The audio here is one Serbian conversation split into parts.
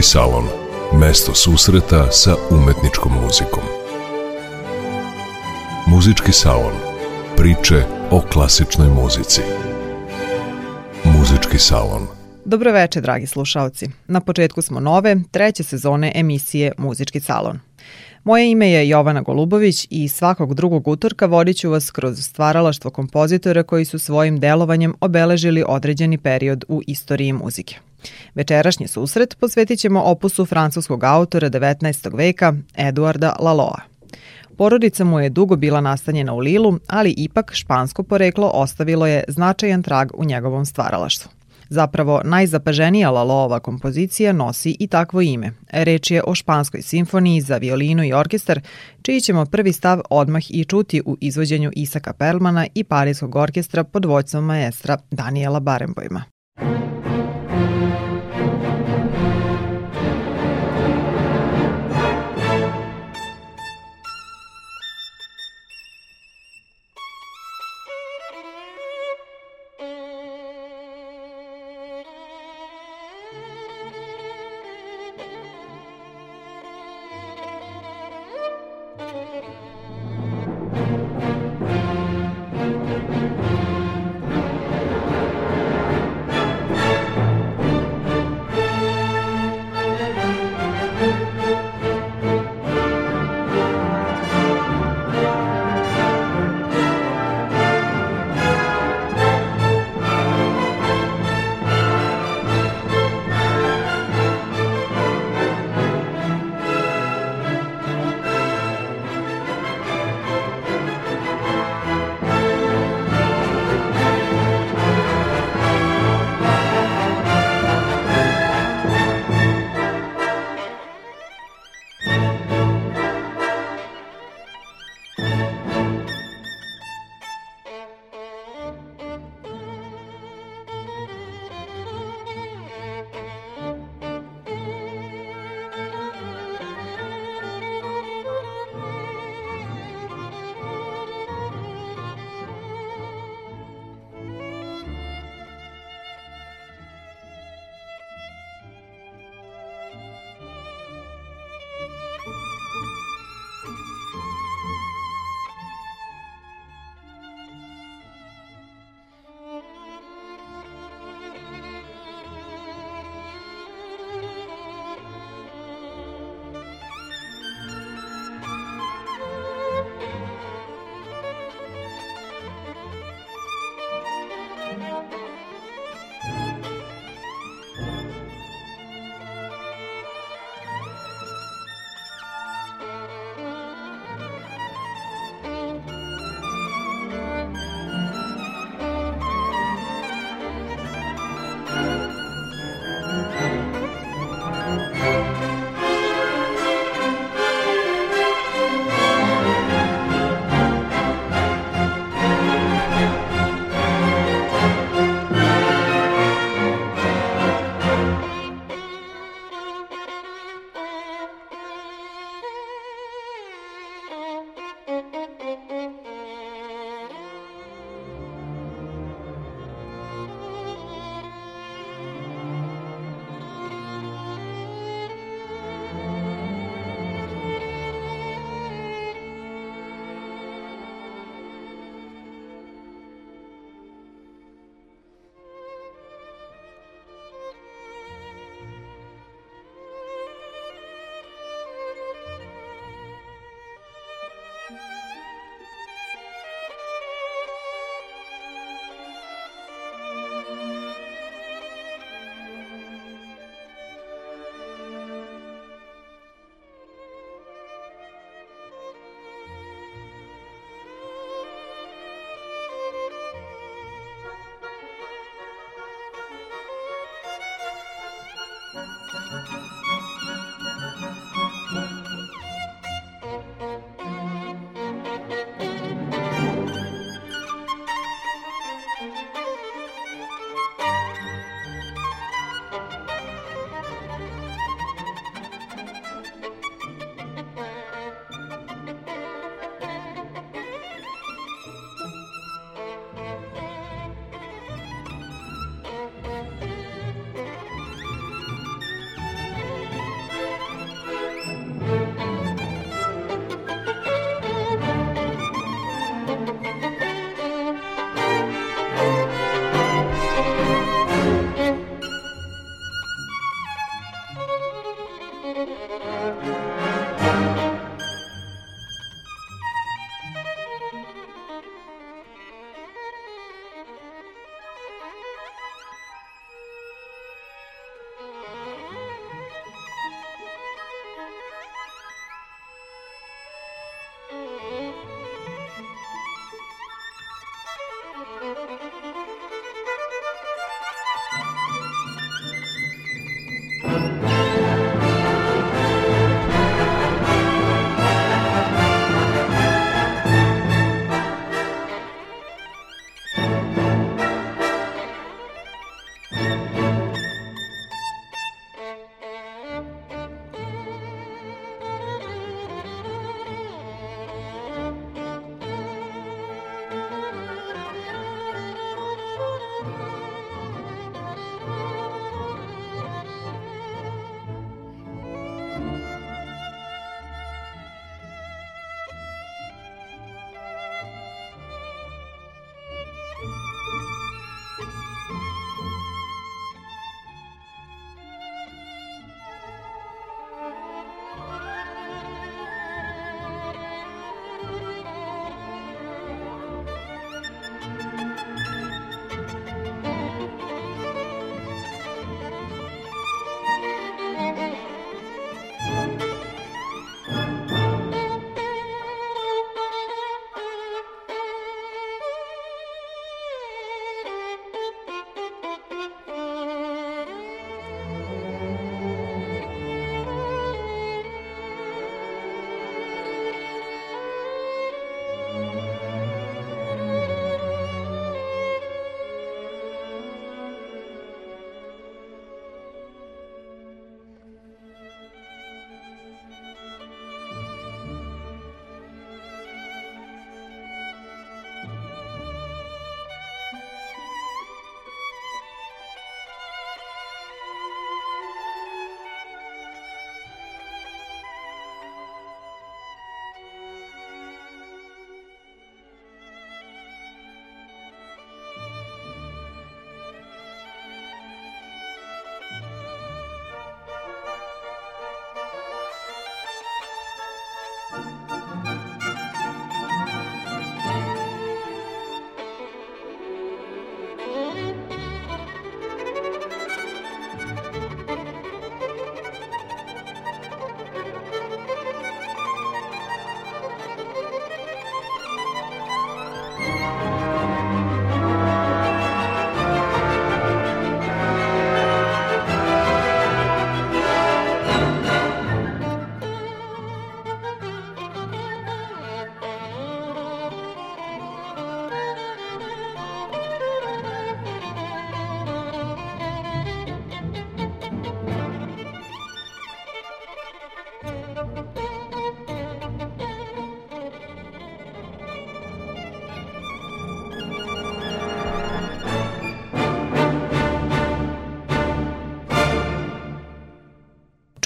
Muzički salon. Mesto susreta sa umetničkom muzikom. Muzički salon. Priče o klasičnoj muzici. Muzički salon. Dobro veče, dragi slušalci. Na početku smo nove, treće sezone emisije Muzički salon. Moje ime je Jovana Golubović i svakog drugog utorka vodit ću vas kroz stvaralaštvo kompozitora koji su svojim delovanjem obeležili određeni period u istoriji muzike. Večerašnji susret posvetit ćemo opusu francuskog autora 19. veka Eduarda Laloa. Porodica mu je dugo bila nastanjena u Lilu, ali ipak špansko poreklo ostavilo je značajan trag u njegovom stvaralaštvu. Zapravo, najzapaženija Laloova kompozicija nosi i takvo ime. Reč je o španskoj simfoniji za violinu i orkestar, čiji ćemo prvi stav odmah i čuti u izvođenju Isaka Perlmana i Parijskog orkestra pod vođstvom maestra Daniela Barenbojma.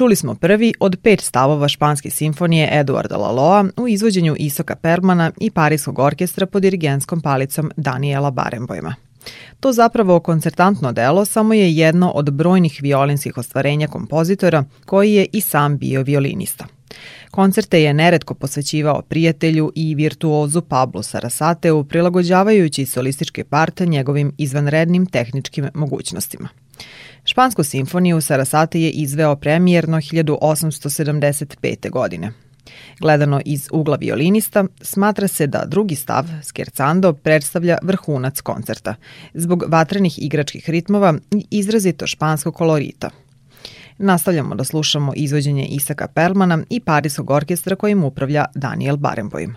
Čuli smo prvi od pet stavova španske simfonije Eduarda Laloa u izvođenju Isoka Permana i Parijskog orkestra pod dirigenskom palicom Daniela Barenbojma. To zapravo koncertantno delo samo je jedno od brojnih violinskih ostvarenja kompozitora koji je i sam bio violinista. Koncerte je neretko posvećivao prijatelju i virtuozu Pablo Sarasateu, prilagođavajući solističke parte njegovim izvanrednim tehničkim mogućnostima. Špansku simfoniju Sarasate je izveo premijerno 1875. godine. Gledano iz ugla violinista, smatra se da drugi stav, Scherzando, predstavlja vrhunac koncerta, zbog vatrenih igračkih ritmova i izrazito španskog kolorita. Nastavljamo da slušamo izvođenje Isaka Perlmana i Parijskog orkestra kojim upravlja Daniel Barenboim.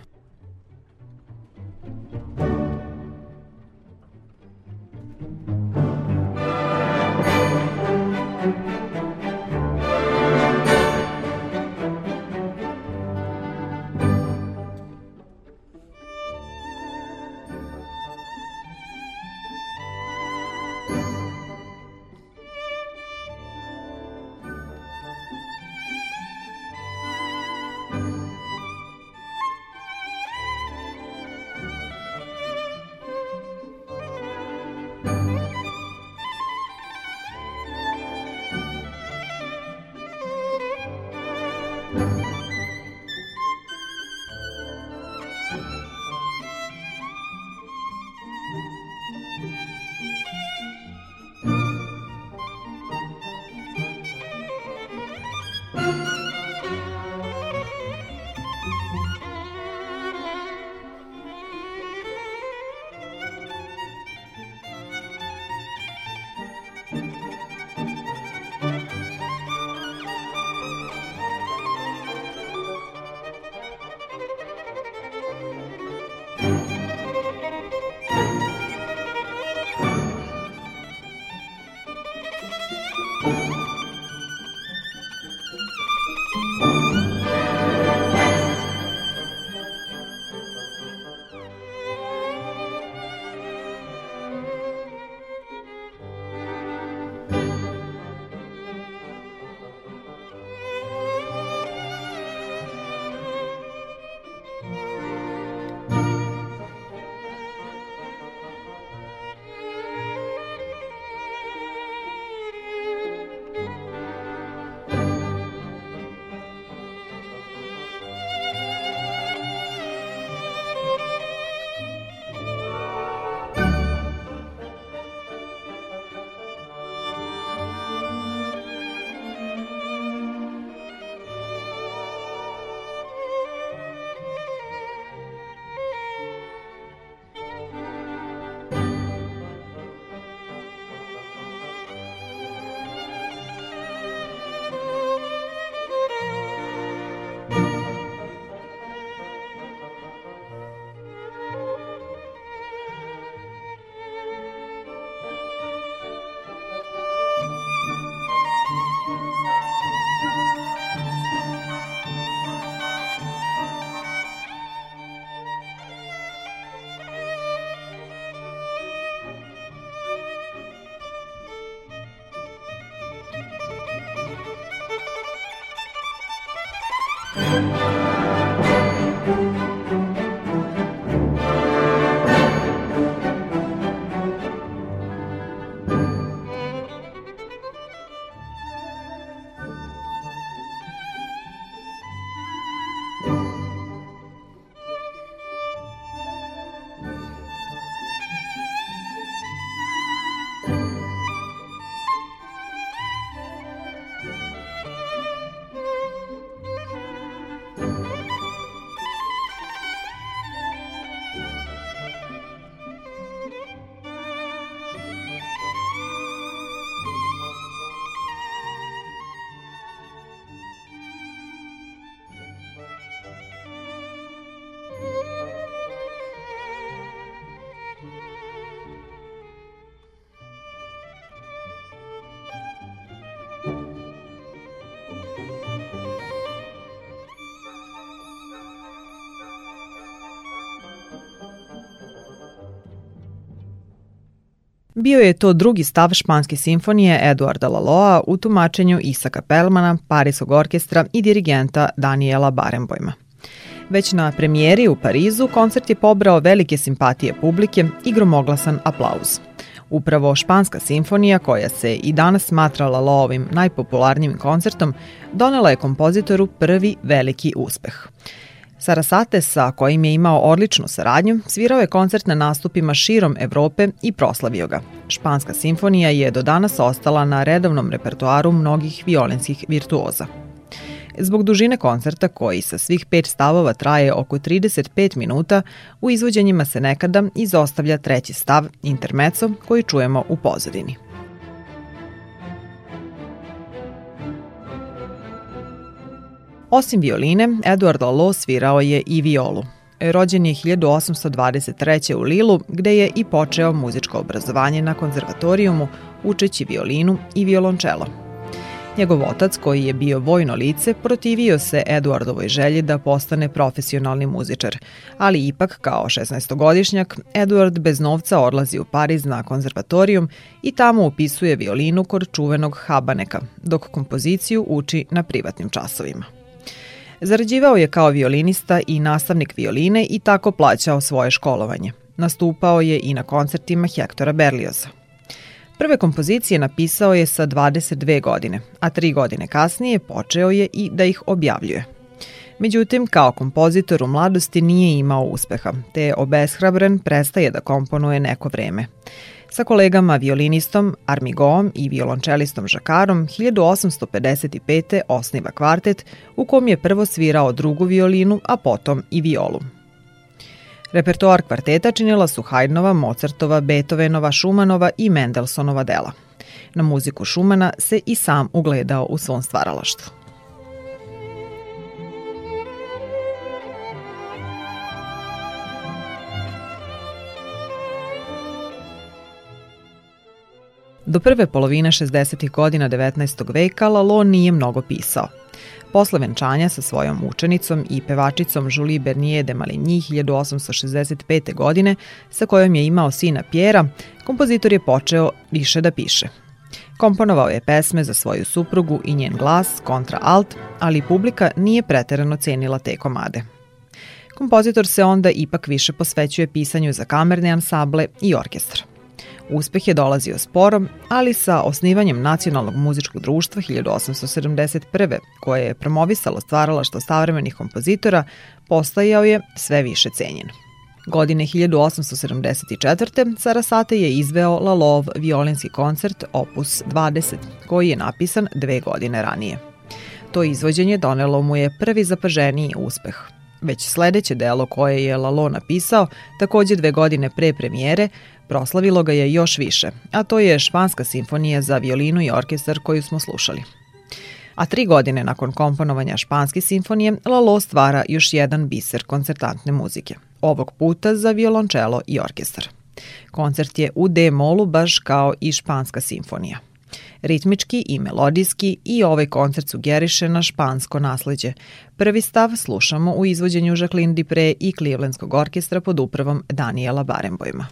Bio je to drugi stav španske simfonije Eduarda Laloa u tumačenju Isaka Pelmana, Parijskog orkestra i dirigenta Daniela Barenbojma. Već na premijeri u Parizu koncert je pobrao velike simpatije publike i gromoglasan aplauz. Upravo Španska simfonija, koja se i danas smatra Laloovim najpopularnijim koncertom, donela je kompozitoru prvi veliki uspeh – Sarasate, sa kojim je imao odličnu saradnju, svirao je koncert na nastupima širom Evrope i proslavio ga. Španska simfonija je do danas ostala na redovnom repertoaru mnogih violinskih virtuoza. Zbog dužine koncerta, koji sa svih pet stavova traje oko 35 minuta, u izvođenjima se nekada izostavlja treći stav, intermeco, koji čujemo u pozadini. Osim violine, Eduard Lalo svirao je i violu. Rođen je 1823. u Lilu, gde je i počeo muzičko obrazovanje na konzervatorijumu, učeći violinu i violončelo. Njegov otac, koji je bio vojno lice, protivio se Eduardovoj želji da postane profesionalni muzičar, ali ipak kao 16-godišnjak Eduard bez novca odlazi u Pariz na konzervatorijum i tamo upisuje violinu kod čuvenog Habaneka, dok kompoziciju uči na privatnim časovima. Zarađivao je kao violinista i nastavnik violine i tako plaćao svoje školovanje. Nastupao je i na koncertima Hektora Berlioza. Prve kompozicije napisao je sa 22 godine, a tri godine kasnije počeo je i da ih objavljuje. Međutim, kao kompozitor u mladosti nije imao uspeha, te je obeshrabren prestaje da komponuje neko vreme. Sa kolegama violinistom Armigoom i violončelistom Žakarom 1855. osniva kvartet u kom je prvo svirao drugu violinu, a potom i violu. Repertoar kvarteta činila su Haydnova, Mozartova, Beethovenova, Šumanova i Mendelsonova dela. Na muziku Šumana se i sam ugledao u svom stvaralaštvu. Do prve polovine 60. godina 19. veka Lalo nije mnogo pisao. Posle venčanja sa svojom učenicom i pevačicom Julie Bernier de Maligny 1865. godine, sa kojom je imao sina Pjera, kompozitor je počeo više da piše. Komponovao je pesme za svoju suprugu i njen glas, kontra alt, ali publika nije preterano cenila te komade. Kompozitor se onda ipak više posvećuje pisanju za kamerne ansable i orkestra. Uspeh je dolazio sporom, ali sa osnivanjem Nacionalnog muzičkog društva 1871. koje je promovisalo stvaralaštvo savremenih kompozitora, postajao je sve više cenjen. Godine 1874. Sarasate je izveo Lalov violinski koncert Opus 20, koji je napisan dve godine ranije. To izvođenje donelo mu je prvi zapaženiji uspeh – Već sledeće delo koje je Lalo napisao, takođe dve godine pre premijere, proslavilo ga je još više, a to je Španska simfonija za violinu i orkestar koju smo slušali. A tri godine nakon komponovanja Španske simfonije, Lalo stvara još jedan biser koncertantne muzike, ovog puta za violončelo i orkestar. Koncert je u D-molu baš kao i Španska simfonija. Ritmički i melodijski i ovaj koncert sugeriše na špansko nasleđe. Prvi stav slušamo u izvođenju Jacqueline Dupre i Clevelandskog orkestra pod upravom Daniela Barenbojma.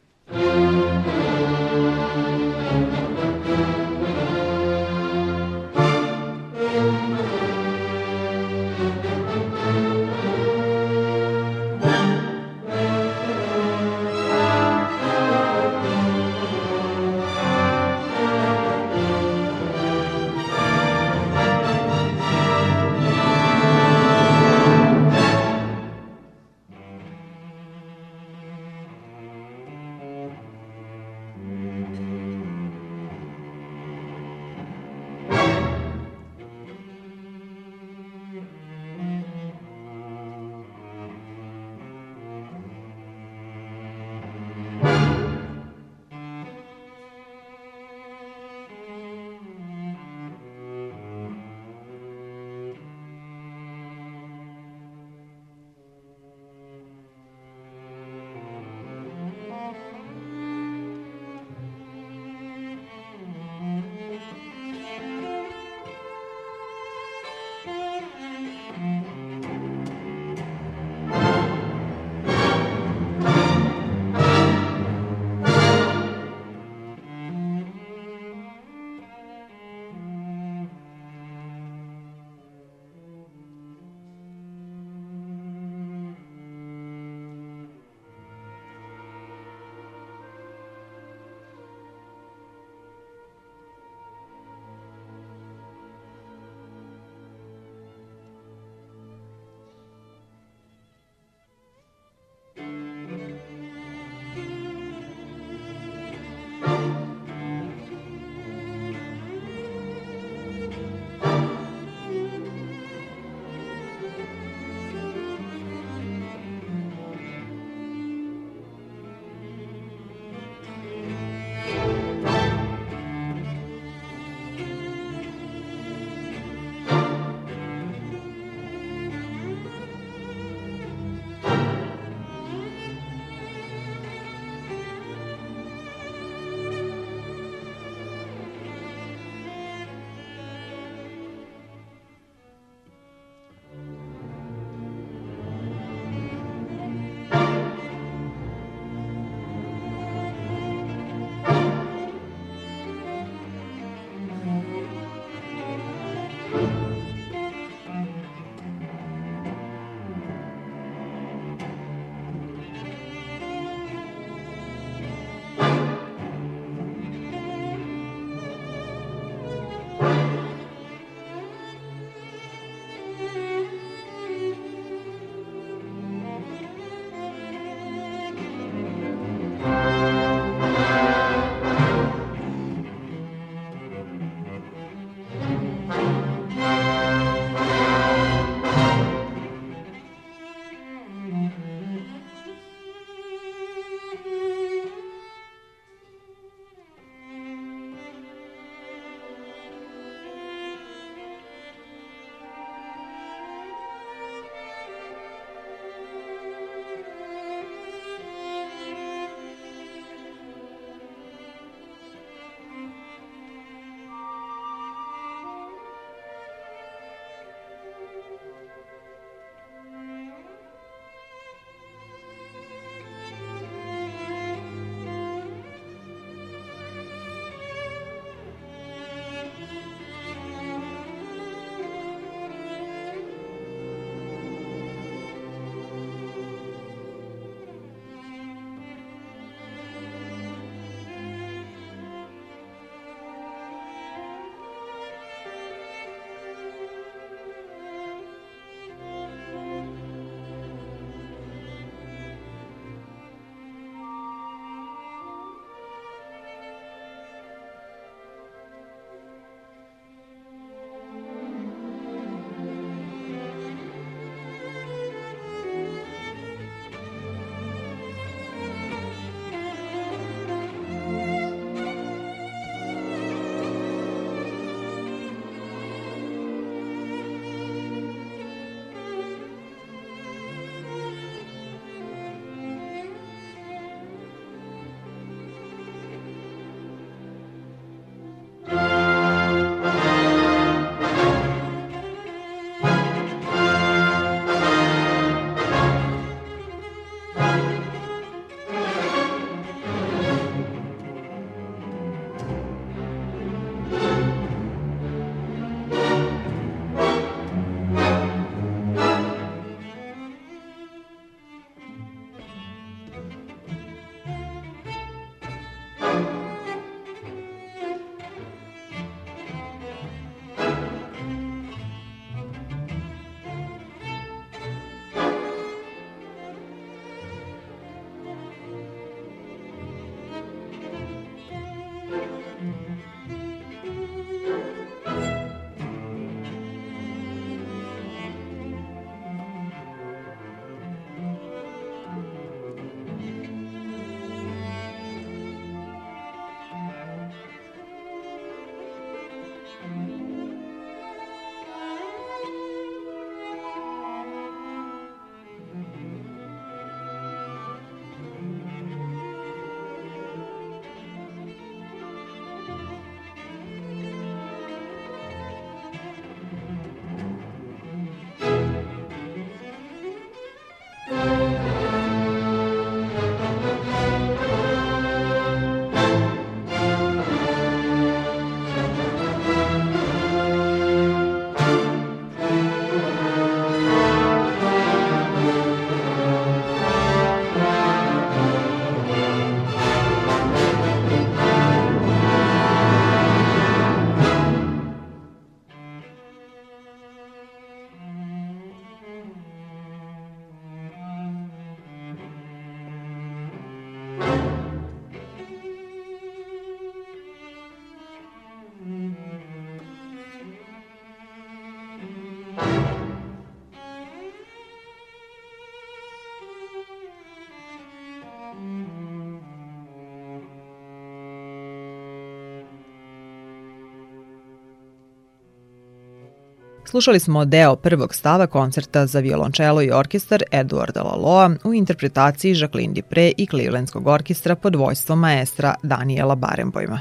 Slušali smo deo prvog stava koncerta za violončelo i orkestar Eduarda Laloa u interpretaciji Jacqueline Dupre i Clevelandskog orkestra pod vojstvom maestra Daniela Barenbojma.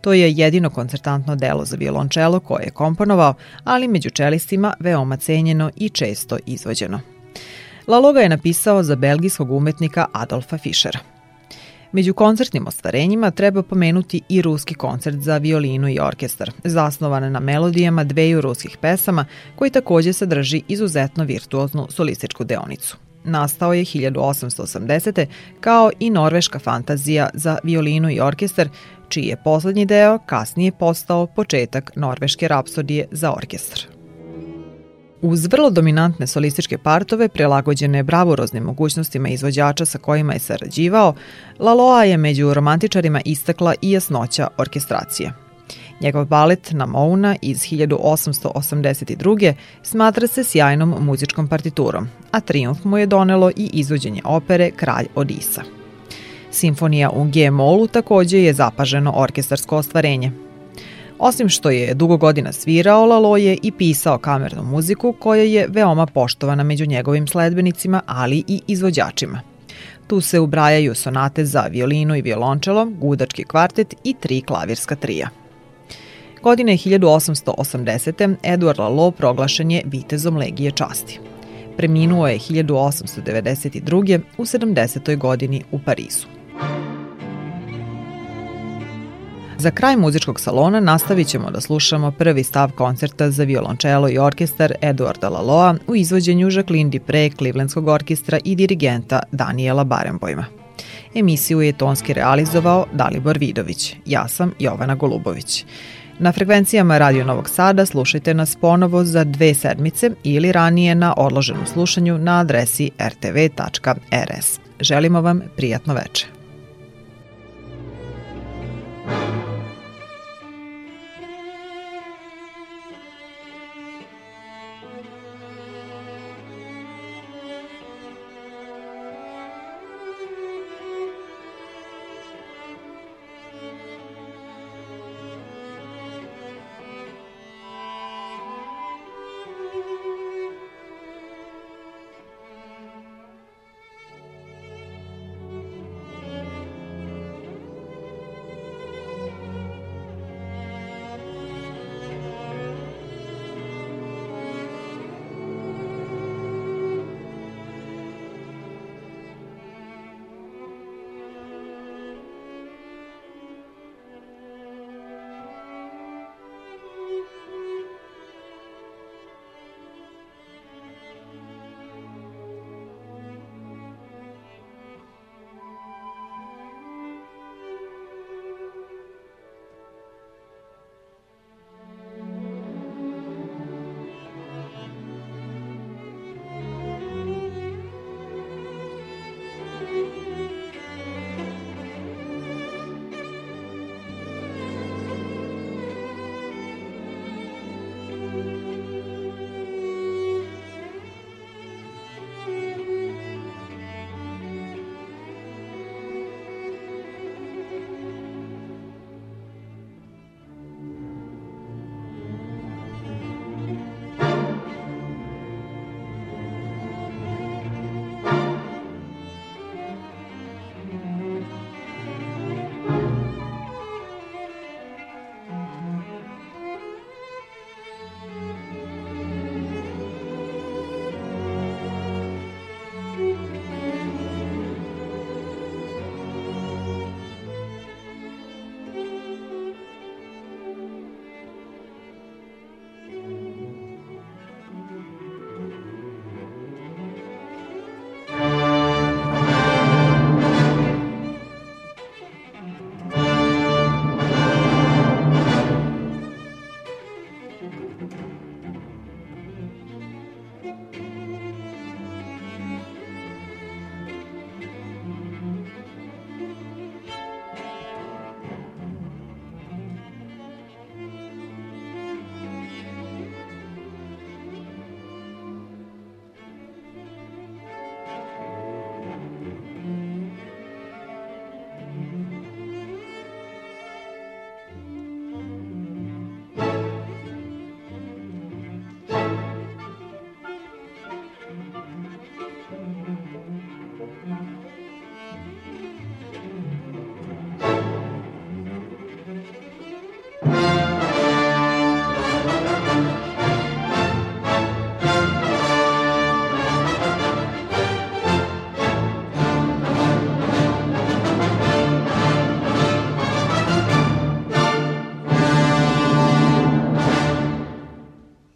To je jedino koncertantno delo za violončelo koje je komponovao, ali među čelistima veoma cenjeno i često izvođeno. Lalo je napisao za belgijskog umetnika Adolfa Fischera. Među koncertnim ostvarenjima treba pomenuti i ruski koncert za violinu i orkestar, zasnovan na melodijama dveju ruskih pesama, koji takođe sadrži izuzetno virtuoznu solističku deonicu. Nastao je 1880. kao i norveška fantazija za violinu i orkestar, čiji je poslednji deo kasnije postao početak norveške rapsodije za orkestar. Uz vrlo dominantne solističke partove, prilagođene bravuroznim mogućnostima izvođača sa kojima je sarađivao, Laloa je među romantičarima istakla i jasnoća orkestracije. Njegov balet na Mouna iz 1882. smatra se sjajnom muzičkom partiturom, a triumf mu je donelo i izvođenje opere Kralj Odisa. Simfonija u G-molu takođe je zapaženo orkestarsko ostvarenje – Osim što je dugo godina svirao, Lalo je i pisao kamernu muziku koja je veoma poštovana među njegovim sledbenicima, ali i izvođačima. Tu se ubrajaju sonate za violinu i violončelo, gudački kvartet i tri klavirska trija. Godine 1880. Eduard Lalo proglašen je vitezom Legije časti. Preminuo je 1892. u 70. godini u Parizu. Za kraj muzičkog salona nastavit ćemo da slušamo prvi stav koncerta za violončelo i orkestar Eduarda Laloa u izvođenju Jacqueline Dupre, Clevelandskog orkestra i dirigenta Daniela Barenbojma. Emisiju je tonski realizovao Dalibor Vidović. Ja sam Jovana Golubović. Na frekvencijama Radio Novog Sada slušajte nas ponovo za dve sedmice ili ranije na odloženom slušanju na adresi rtv.rs. Želimo vam prijatno večer.